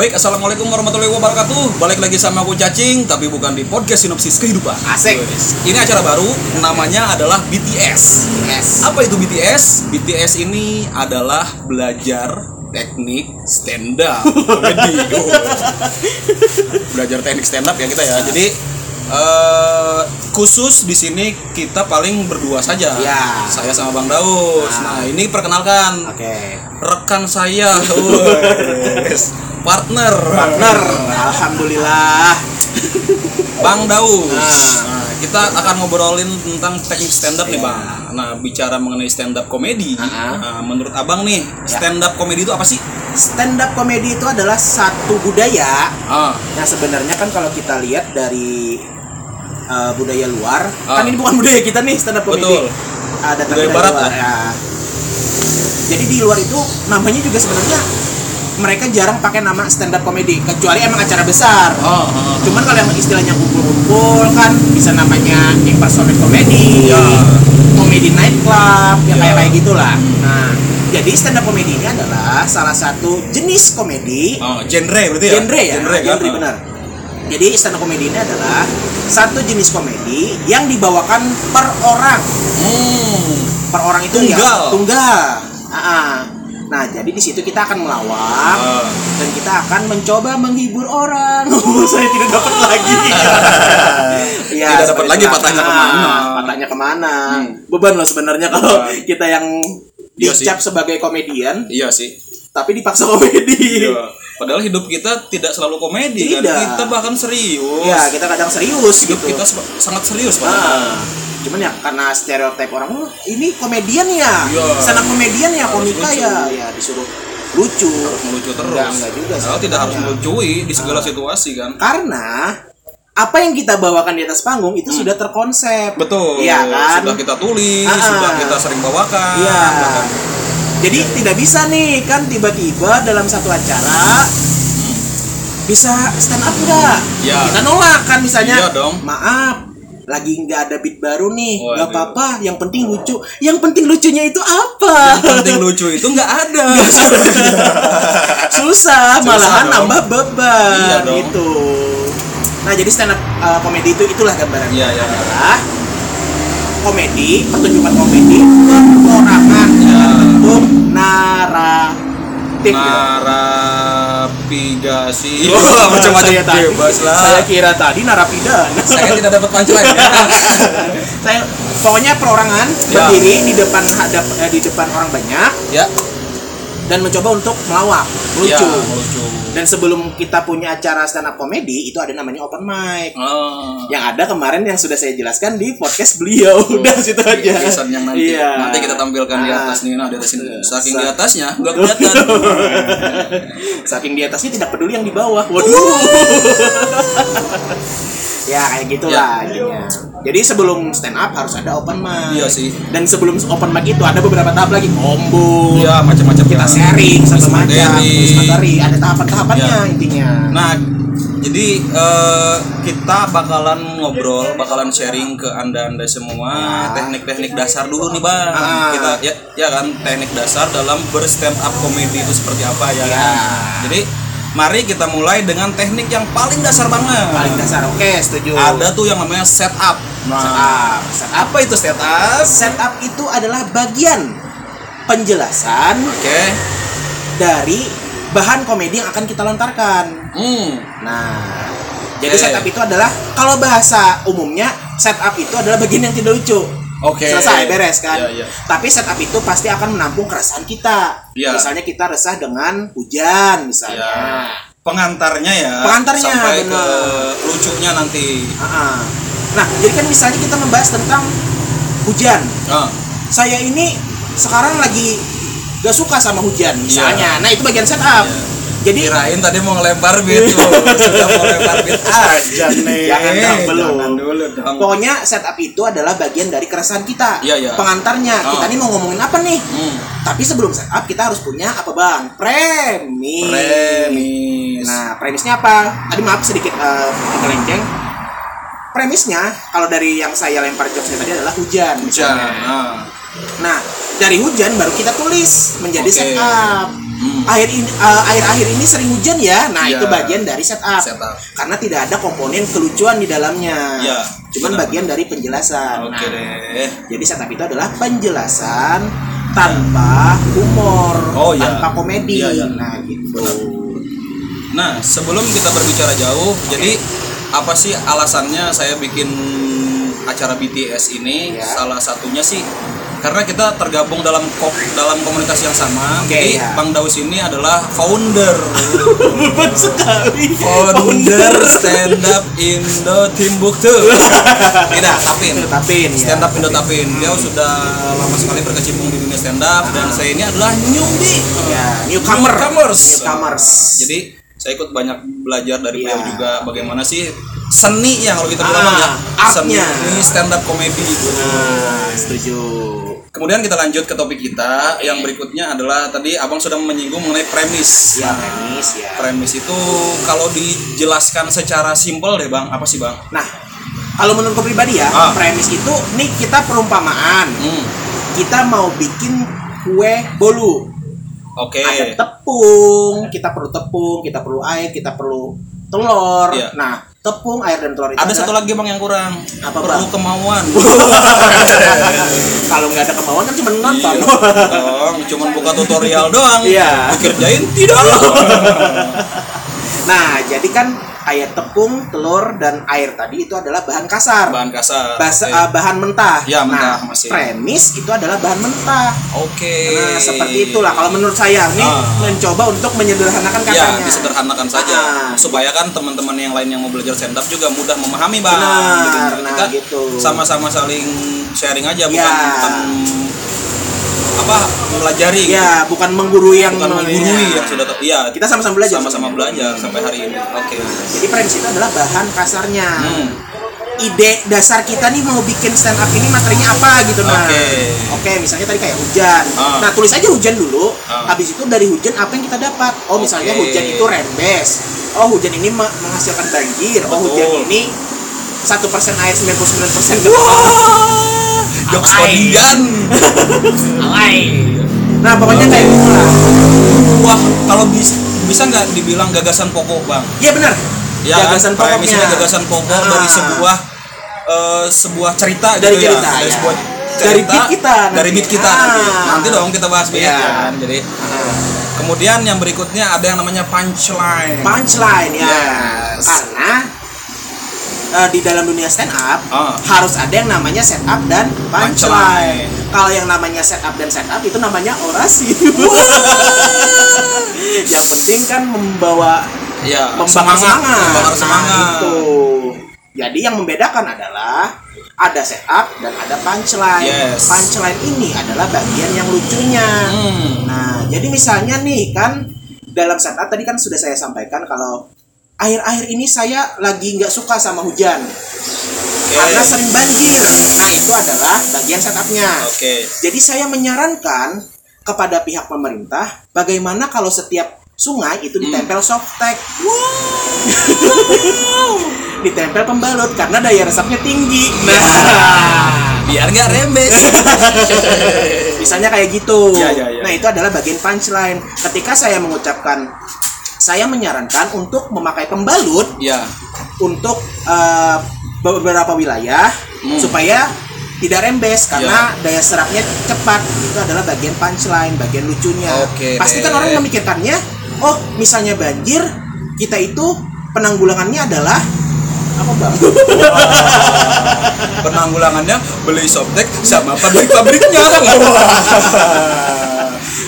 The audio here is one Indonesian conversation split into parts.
Baik, assalamualaikum warahmatullahi wabarakatuh. Balik lagi sama aku cacing, tapi bukan di podcast sinopsis kehidupan. Asik. Ini acara baru, namanya adalah BTS. Yes. Apa itu BTS? BTS ini adalah belajar teknik stand up belajar teknik stand up ya kita ya. Jadi eh, khusus di sini kita paling berdua saja. Ya. Saya sama Bang Daus. Nah, ini perkenalkan Oke. rekan saya. partner, Partner. Alhamdulillah. Bang Daus. Nah. Nah, kita akan ngobrolin tentang teknik stand up nih, Iya. Bang. Nah, bicara mengenai stand up komedi, Ah. nah, menurut Abang nih, Ya. stand up komedi itu apa sih? Stand up comedy itu adalah satu budaya Ah, yang sebenarnya kan kalau kita lihat dari uh, budaya luar, Ah. kan ini bukan budaya kita nih stand up comedy. Betul. Ada Budaya dari barat luar, lah. ya. Jadi di luar itu namanya juga sebenarnya mereka jarang pakai nama stand up comedy kecuali emang acara besar. oh, oh. Cuman kalau yang istilahnya kumpul-kumpul kan bisa namanya impersonate comedy, Ya. comedy night club, Ya. ya kayak kayak gitulah. Nah, jadi stand up comedy ini adalah salah satu jenis komedi, Oh, genre berarti ya? genre ya, genre, kan? genre benar. Jadi stand up comedy ini adalah satu jenis komedi yang dibawakan per orang. Hmm. Per orang itu Tunggal. ya tunggal. Ah, ah. Nah, jadi di situ kita akan melawak Ah. dan kita akan mencoba menghibur orang. Oh, saya tidak dapat lagi. Iya, Tidak dapat lagi patahnya Ah, ke mana. Patahnya ke mana? Hmm. Beban loh sebenarnya kalau kita yang Iya sih. dicap sebagai komedian, Iya sih. tapi dipaksa komedi. Iya. Padahal hidup kita tidak selalu komedi kan? Tidak. Kita bahkan serius. Iya, kita kadang serius hidup gitu. kita sangat serius, Pak. Ah, cuman ya karena stereotip orang "Oh, ini komedian ya, Iya. sana komedian ya, komika lucu. ya, ya disuruh lucu. Harus melucu terus. Enggak, enggak juga sih tidak harus sebenarnya. melucui di segala Ah. situasi kan. Karena apa yang kita bawakan di atas panggung itu sudah terkonsep. Hmm. Betul. Iya kan? Sudah kita tulis, Ah. sudah kita sering bawakan. Iya. bahkan. Jadi tidak bisa nih kan tiba-tiba dalam satu acara bisa stand up enggak? Iya. Kita nolak kan misalnya. Iya dong. Maaf, lagi nggak ada beat baru nih, nggak apa-apa. Yang penting lucu. Yang penting lucunya itu apa? Yang penting lucu itu nggak ada. Susah, malahan dong. nambah beban Iya dong. gitu. Nah, jadi stand up uh, komedi itu itulah gambarannya. Iya, iya. Adalah komedi, pertunjukan komedi perorangan Ya. bentuk naratif. gitu. Narapigasi. Oh, Wah, macam-macam saya tadi- bebas lah. Saya kira tadi narapidana. Saya tidak dapat punchline. saya pokoknya perorangan Ya. berdiri di depan hadap eh, di depan orang banyak ya. Dan mencoba untuk melawak, Ya, lucu. lucu. Dan sebelum kita punya acara stand up comedy itu ada namanya open mic. Oh. Yang ada kemarin yang sudah saya jelaskan di podcast beliau. Udah situ aja. Yang nanti Iya. nanti kita tampilkan di Ah. atas nih nah dari sini saking Sa- di atasnya nggak kelihatan Saking di atasnya tidak peduli yang di bawah. Waduh. ya kayak gitulah intinya. Jadi sebelum stand up harus ada open mic. Iya sih. Dan sebelum open mic itu ada beberapa tahap lagi combo. ya macam-macam Kita ya. Sharing satu macam, materi. materi, ada tahapan-tahapannya Ya. intinya. Nah, jadi eh, kita bakalan ngobrol, bakalan sharing ke anda-anda semua Ah. teknik-teknik dasar dulu nih bang. Ah. Kita ya, ya kan teknik dasar dalam berstand up comedy itu seperti apa ya. Ya. kan? Jadi mari kita mulai dengan teknik yang paling dasar banget. Paling dasar. Oke, setuju. Ada tuh yang namanya setup. Nah, setup. Setup. apa itu setup? Setup itu adalah bagian penjelasan Oke. dari bahan komedi yang akan kita lontarkan. Hmm. Nah, jadi Oke. setup itu adalah kalau bahasa umumnya setup itu adalah bagian yang tidak lucu. Oke. Selesai beres kan. Iya, iya. Tapi setup itu pasti akan menampung keresahan kita. Iya. Misalnya kita resah dengan hujan misalnya. Ya. Pengantarnya ya. Pengantarnya, sampai ke lucunya nanti. Ah, ah. Nah, jadi kan misalnya kita membahas tentang hujan. Ah. Saya ini sekarang lagi gak suka sama hujan misalnya. Nah, itu bagian setup. Iya. Jadi Kirain tadi mau ngelempar tuh. Sudah mau lempar beat aja nih. Jangan dong, belum. Jangan dulu dong. Pokoknya setup itu adalah bagian dari keresahan kita. Iya, iya. Pengantarnya. Oh. Kita nih mau ngomongin apa nih? Hmm. Tapi sebelum setup kita harus punya apa bang? Premis. Premis. Nah premisnya apa? Tadi maaf sedikit uh. Premisnya kalau dari yang saya lempar jokesnya tadi adalah hujan. Hujan. misalnya. Nah. Nah dari hujan baru kita tulis menjadi Oke. setup. Hmm. Akhir ini eh, akhir-akhir ini sering hujan ya. Nah, Iya. itu bagian dari setup. Setup. Karena tidak ada komponen kelucuan di dalamnya. Iya, Cuman benar. bagian dari penjelasan. Oke Nah, deh. Jadi setup itu adalah penjelasan tanpa humor, Oh, iya. tanpa komedi. Iya, iya. Nah, gitu. Nah, sebelum kita berbicara jauh, jadi apa sih alasannya saya bikin acara BTS ini? Ya. Salah satunya sih karena kita tergabung dalam ko- dalam komunitas yang sama. Oke, jadi ya. Bang Daus ini adalah founder Beban sekali. founder stand up Indo Timbuktu. Tidak, Tapin. Tapin, ya. Stand up Indo Tapin. Dia sudah lama sekali berkecimpung di dunia stand up dan saya ini adalah newbie. Ya, newcomer. Newcomers. Newcomers. Jadi saya ikut banyak belajar dari Iya. beliau juga bagaimana sih seni yang kalau kita bilang Ah, ya seni artnya. stand up comedy gitu. Nah, setuju. Kemudian kita lanjut ke topik kita yang berikutnya adalah tadi Abang sudah menyinggung mengenai premis. Ya, premis ya. Premis itu kalau dijelaskan secara simpel deh Bang, apa sih Bang? Nah, kalau menurutku pribadi ya, Ah. premis itu nih kita perumpamaan. Hmm. Kita mau bikin kue bolu. Oke. Ada tepung, kita perlu tepung, kita perlu air, kita perlu telur. Iya. Nah, tepung, air dan telur itu Ada satu lagi Bang yang kurang. Apa, Perlu Bang? kemauan. kalau nggak ada kemauan kan cuma nonton. Iya, dong, cuman buka tutorial doang. Iya. Kerjain tidak. Nah, jadi kan kayak tepung, telur dan air tadi itu adalah bahan kasar. Bahan kasar. Basa- Oke. uh, bahan mentah. Ya, mentah nah, masih. premis itu adalah bahan mentah. Oke. Nah, seperti itulah kalau menurut saya nih Ah. mencoba untuk menyederhanakan Ya, katanya. disederhanakan saja Ah. supaya kan teman-teman yang lain yang mau belajar stand up juga mudah memahami bang. Benar, Jadi nah, kita gitu. sama-sama saling sharing aja bukan Ya. bukan apa mempelajari. Ya, bukan menggurui yang bukan menggurui ya. yang sudah tahu. Iya, Kita sama-sama belajar. sama-sama belajar sampai hari ini. Oke. Jadi premis itu adalah bahan kasarnya. Hmm. Ide dasar kita nih mau bikin stand up ini materinya apa gitu nah. Oke. Oke, misalnya tadi kayak hujan. Ah. Nah, tulis aja hujan dulu. Ah. Habis itu dari hujan apa yang kita dapat? Oh, misalnya Oke. hujan itu rembes. Oh, hujan ini me- menghasilkan banjir. Oh, Betul. hujan ini satu persen air 99% persen jokes Alay. kodian. Nah, pokoknya kayak gitu lah. Wah, kalau bisa bisa nggak dibilang gagasan pokok bang? Iya benar. Ya, gagasan kan? Premisnya pokoknya. gagasan pokok Ah. dari sebuah eh, sebuah cerita Dari gitu cerita, ya. Dari ya. sebuah Dari cerita, beat kita Dari nanti. beat kita Ah. nanti. Nanti dong kita bahas beat Iya. ya kan. Jadi Ah. kemudian yang berikutnya ada yang namanya punchline. punchline ya Yes. karena eh, di dalam dunia stand up Ah. harus ada yang namanya setup dan punchline. Punchline. Kalau yang namanya setup dan setup itu namanya orasi. yang penting kan membawa Ya, membakar semangat. membakar Nah, semangat. itu. Jadi yang membedakan adalah ada setup dan ada punchline. Yes. Punchline ini adalah bagian yang lucunya. Hmm. Nah, jadi misalnya nih kan dalam setup tadi kan sudah saya sampaikan kalau akhir-akhir ini saya lagi nggak suka sama hujan Oke. karena sering banjir. Nah, itu adalah bagian setupnya. Oke. Jadi saya menyarankan kepada pihak pemerintah bagaimana kalau setiap sungai itu ditempel softtek. ditempel pembalut karena daya resapnya tinggi. Nah, Biar nggak rembes. misalnya kayak gitu. Ya, ya, ya. Nah, itu adalah bagian punchline. Ketika saya mengucapkan saya menyarankan untuk memakai pembalut ya. untuk eh, beberapa wilayah Hmm. supaya tidak rembes karena daya serapnya cepat itu adalah bagian punchline bagian lucunya Oke pasti kan orang memikirkannya oh misalnya banjir kita itu penanggulangannya adalah apa bang Penanggulangannya beli softtek sama pabrik-pabriknya.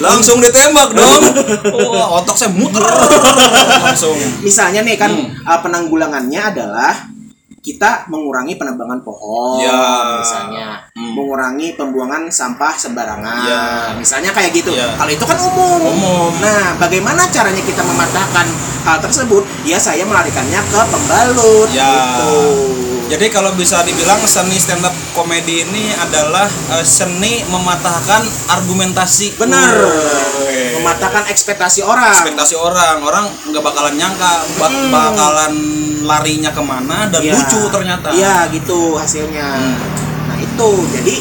Langsung ditembak dong. Wah, otak saya muter. Langsung. misalnya nih kan Hmm. eh, penanggulangannya adalah kita mengurangi penebangan pohon Ya. misalnya Hmm. mengurangi pembuangan sampah sembarangan Ya. misalnya kayak gitu Ya. kalau itu kan umum Umum. nah bagaimana caranya kita mematahkan hal tersebut ya saya melarikannya ke pembalut Ya. gitu Jadi kalau bisa dibilang seni stand up komedi ini adalah eh, seni mematahkan argumentasi. benar Woi. mematahkan ekspektasi orang ekspektasi orang orang nggak bakalan nyangka bak- Hmm. bakalan larinya ke mana dan Iya. lucu ternyata iya gitu hasilnya Hmm. nah itu jadi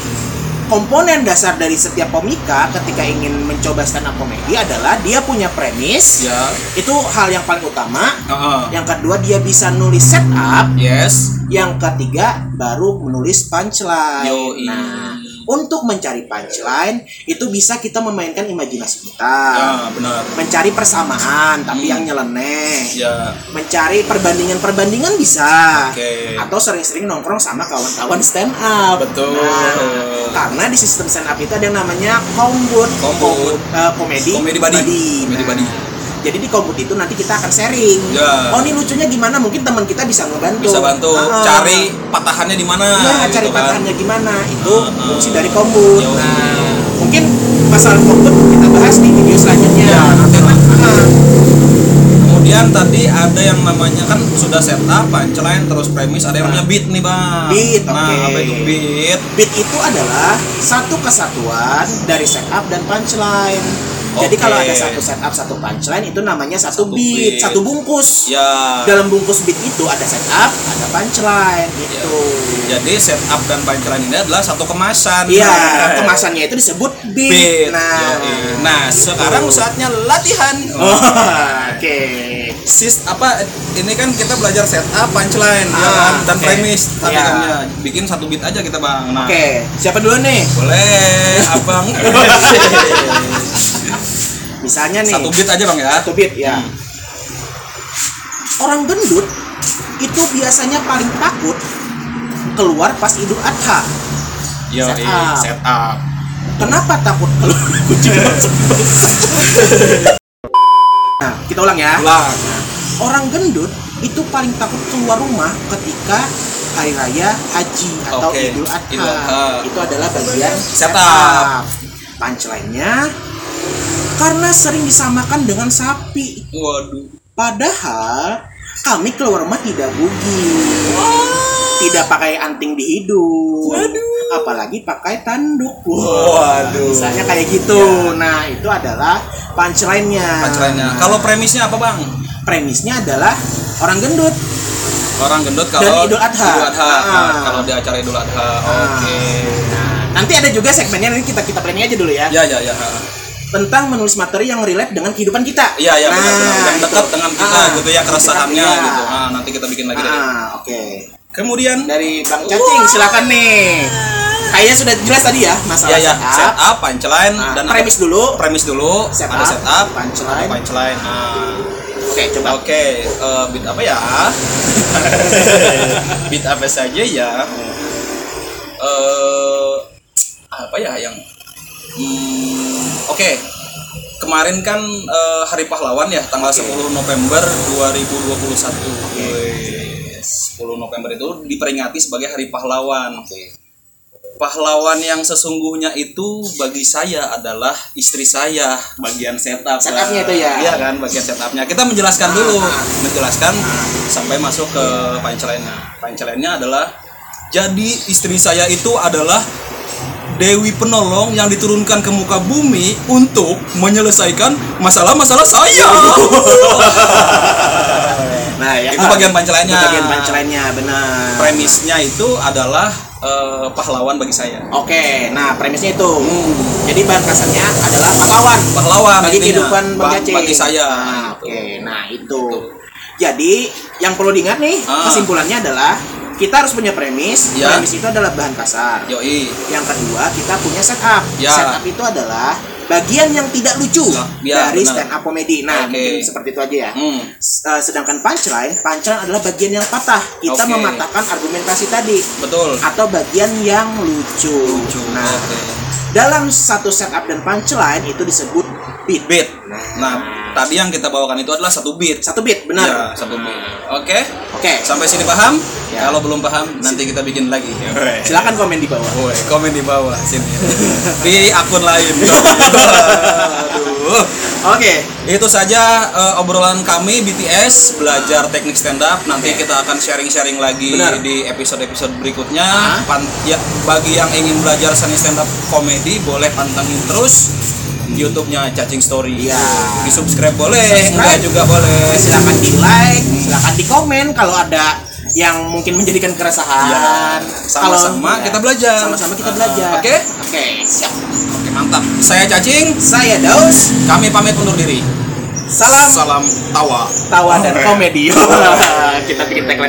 komponen dasar dari setiap komika ketika ingin mencoba stand up komedi adalah dia punya premis. Ya. Itu hal yang paling utama. Heeh. Yang kedua dia bisa nulis setup. Yes. Yang ketiga baru menulis punchline. Yoi. Nah, untuk mencari punchline itu bisa kita memainkan imajinasi kita. Ya, benar. Mencari persamaan tapi Hmm. yang nyeleneh. Ya. Mencari perbandingan-perbandingan bisa. Oke. Atau sering-sering nongkrong sama kawan-kawan stand up. Betul. Nah, karena di sistem stand up itu ada yang namanya kombut, Kombut. eh, komedi, Komedi Nah, buddy. Jadi di kombut itu nanti kita akan sharing. Ya. Oh ini lucunya gimana? Mungkin teman kita bisa ngebantu. Bisa bantu Ah. cari patahannya di mana. Iya, gitu cari kan. patahannya gimana? Itu Ah, ah. fungsi dari kombut. Yoi. Nah, mungkin masalah kombut kita bahas di video selanjutnya. Ya, nanti lah. Ah, Kemudian tadi ada yang namanya kan sudah setup, punchline, terus premis, ada yang namanya beat nih bang. Beat, Nah, oke. apa itu beat? Beat itu adalah satu kesatuan dari setup dan punchline. Jadi Oke. kalau ada satu setup, satu punchline itu namanya satu, Satu beat, beat. satu bungkus. Ya. Dalam bungkus beat itu ada setup, ada punchline gitu. Jadi setup dan punchline ini adalah satu kemasan. Iya, Nah, kemasannya itu disebut beat. beat. Nah, Yoi. nah sekarang Gitu. saatnya latihan. Oh, oke. Sis apa ini kan kita belajar setup, punchline ya Ah, kan dan oke. premis tadi Iya. kan ya. Bikin satu beat aja kita bang. Nah, Oke, siapa dulu nih? boleh abang. Misalnya nih, satu beat aja bang ya. satu beat ya. Hmm. Orang gendut itu biasanya paling takut keluar pas Idul Adha. Yo, Setup. setup. Kenapa takut keluar Nah, kita ulang ya. Ulang. Orang gendut itu paling takut keluar rumah ketika hari raya haji atau Oke, Idul Adha. Idul Adha. Itu adalah bagian Setup. Punchline-nya karena sering disamakan dengan sapi. Waduh. Padahal kami keluar rumah tidak bugil. Tidak pakai anting di hidung. Apalagi pakai tanduk. Waduh. Misalnya kayak gitu. Nah, itu adalah punchline-nya. Punchline-nya. Kalau premisnya apa bang? premisnya adalah orang gendut. Orang gendut kalau Idul Adha. Idul Adha. Ah. Nah, kalau di acara Idul Adha. Oke. Nah, nanti ada juga segmennya nanti kita kita planning aja dulu ya. Ya ya ya. Tentang menulis materi yang relate dengan kehidupan kita. Iya iya benar benar. Yang itu. dekat dengan kita Ah, gitu ya keresahannya iya. gitu. Ah, nanti kita bikin lagi deh. Ah, oke. Kemudian Dari Bang Cacing silakan nih. Kayaknya sudah jelas tadi ya masalah ya ya setup. setup, punchline Nah, dan premis apa? dulu. Premis dulu. Setup, ada setup, punchline. ada punchline. Nah. Oke, coba. Oke, eh, beat apa ya? beat apa saja ya? Eh apa ya yang hmm, Oke. Kemarin kan eh, Hari Pahlawan ya, tanggal 10 November 2021. Wes, 10 November itu diperingati sebagai Hari Pahlawan. Pahlawan yang sesungguhnya itu bagi saya adalah istri saya bagian setup Setupnya itu ya? iya kan bagian setupnya kita menjelaskan dulu Ah. menjelaskan sampai masuk ke punchline-nya punchline-nya adalah jadi istri saya itu adalah Dewi penolong yang diturunkan ke muka bumi untuk menyelesaikan masalah-masalah saya. Nah, ya. Itu bagian. Itu Bagian punchline-nya, benar. Premisnya itu adalah eh, pahlawan bagi saya. Oke, nah premisnya itu. Jadi bahan kasarnya adalah pahlawan. Pahlawan bagi intinya. kehidupan Bang Ba- Cacing. bagi saya. Nah. Oke, nah itu. Jadi yang perlu diingat nih Ah. kesimpulannya adalah kita harus punya premis. Ya. Premis itu adalah bahan kasar. Yoi. Yang kedua kita punya setup. Ya. Setup itu adalah bagian yang tidak lucu Ya, dari benar. stand up comedy. Nah, Oke. mungkin seperti itu aja ya. Hmm. Eh, sedangkan punchline, punchline adalah bagian yang patah. Kita Oke. mematahkan argumentasi tadi Betul. atau bagian yang lucu. Lucu. Nah, Oke. dalam satu setup dan punchline itu disebut beat. Beat. Nah, Nah, tadi yang kita bawakan itu adalah satu beat. satu beat, benar. Ya, satu beat. Oke. Oke, Sampai sini paham? Ya. Kalau belum paham, nanti kita bikin lagi. silakan komen di bawah. Woi, komen di bawah sini. di akun lain. Aduh. Oke, Itu saja eh, obrolan kami BTS belajar teknik stand up. Nanti kita akan sharing-sharing lagi Benar. di episode-episode berikutnya. Ah. Pan- ya, bagi yang ingin belajar seni stand up komedi boleh pantengin terus YouTube-nya Cacing Story. Iya. Di subscribe boleh, Subscribe. enggak juga boleh. silakan di like, silakan di komen kalau ada yang mungkin menjadikan keresahan. Ya, sama-sama Kalau- kita belajar. Sama-sama kita belajar. Oke? Oke, siap. Oke, mantap. Saya Cacing, Saya Daus. kami pamit undur diri. Salam Salam tawa. tawa dan komedi. kita bikin tagline